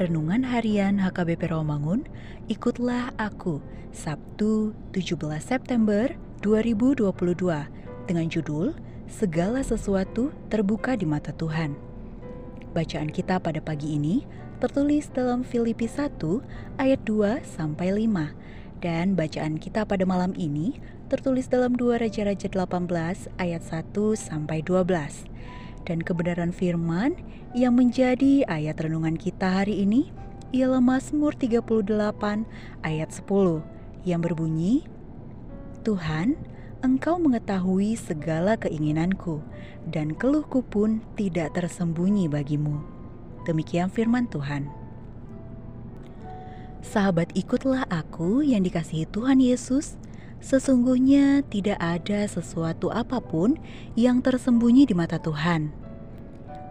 Renungan Harian HKBP Rawamangun, ikutlah aku, Sabtu 17 September 2022 dengan judul Segala sesuatu terbuka di mata Tuhan. Bacaan kita pada pagi ini tertulis dalam Filipi 1 ayat 2 sampai 5 dan bacaan kita pada malam ini tertulis dalam 2 Raja-Raja 18 ayat 1 sampai 12 dan kebenaran firman yang menjadi ayat renungan kita hari ini ialah Mazmur 38 ayat 10 yang berbunyi Tuhan, Engkau mengetahui segala keinginanku dan keluhku pun tidak tersembunyi bagimu. Demikian firman Tuhan. Sahabat ikutlah aku yang dikasihi Tuhan Yesus Sesungguhnya tidak ada sesuatu apa pun yang tersembunyi di mata Tuhan.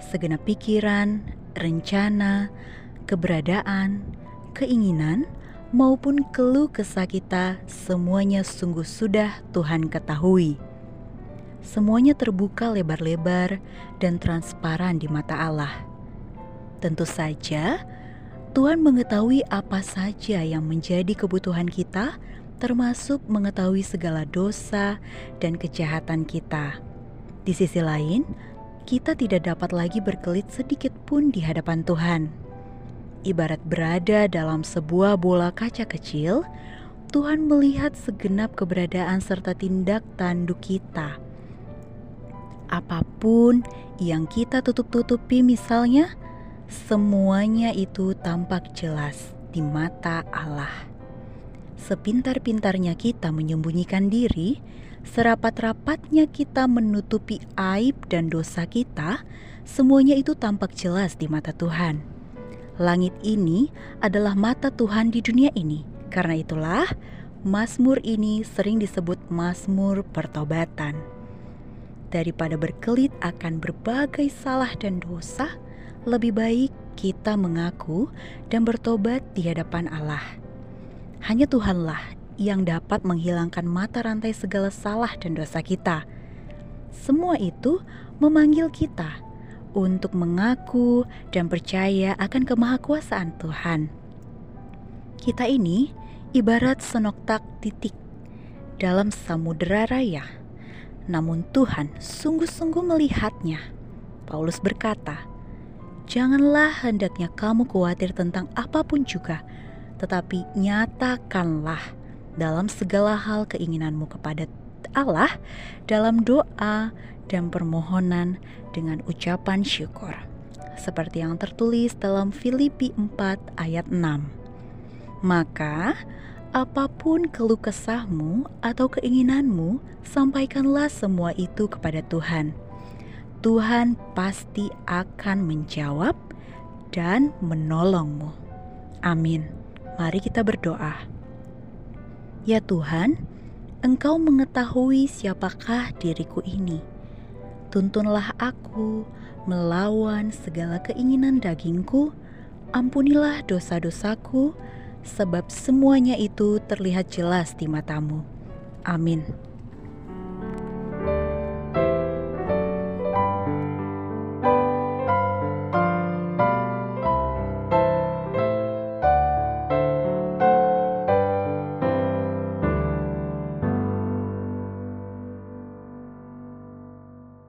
Segenap pikiran, rencana, keberadaan, keinginan, maupun keluh kesah kita, semuanya sungguh sudah Tuhan ketahui. Semuanya terbuka lebar-lebar dan transparan di mata Allah. Tentu saja, Tuhan mengetahui apa saja yang menjadi kebutuhan kita termasuk mengetahui segala dosa dan kejahatan kita. Di sisi lain, kita tidak dapat lagi berkelit sedikit pun di hadapan Tuhan. Ibarat berada dalam sebuah bola kaca kecil, Tuhan melihat segenap keberadaan serta tindak tanduk kita. Apa pun yang kita tutup-tutupi, misalnya, semuanya itu tampak jelas di mata Allah sepintar-pintarnya kita menyembunyikan diri, serapat-rapatnya kita menutupi aib dan dosa kita, semuanya itu tampak jelas di mata Tuhan. Langit ini adalah mata Tuhan di dunia ini. Karena itulah, Mazmur ini sering disebut Mazmur pertobatan. Daripada berkelit akan berbagai salah dan dosa, lebih baik kita mengaku dan bertobat di hadapan Allah. Hanya Tuhanlah yang dapat menghilangkan mata rantai segala salah dan dosa kita. Semua itu memanggil kita untuk mengaku dan percaya akan kemahakuasaan Tuhan. Kita ini ibarat senoktak titik dalam samudera raya. Namun Tuhan sungguh-sungguh melihatnya. Paulus berkata, "Janganlah hendaknya kamu khawatir tentang apa pun juga, tetapi nyatakanlah dalam segala hal keinginanmu kepada Allah dalam doa dan permohonan dengan ucapan syukur. Seperti yang tertulis dalam Filipi 4 ayat 6. Maka apa pun keluh kesahmu atau keinginanmu, sampaikanlah semua itu kepada Tuhan. Tuhan pasti akan menjawab dan menolongmu. Amin. Mari kita berdoa. Ya Tuhan, Engkau mengetahui siapakah diriku ini. Tuntunlah aku melawan segala keinginan dagingku. Ampunilah dosa-dosaku, sebab semuanya itu terlihat jelas di matamu. Amin.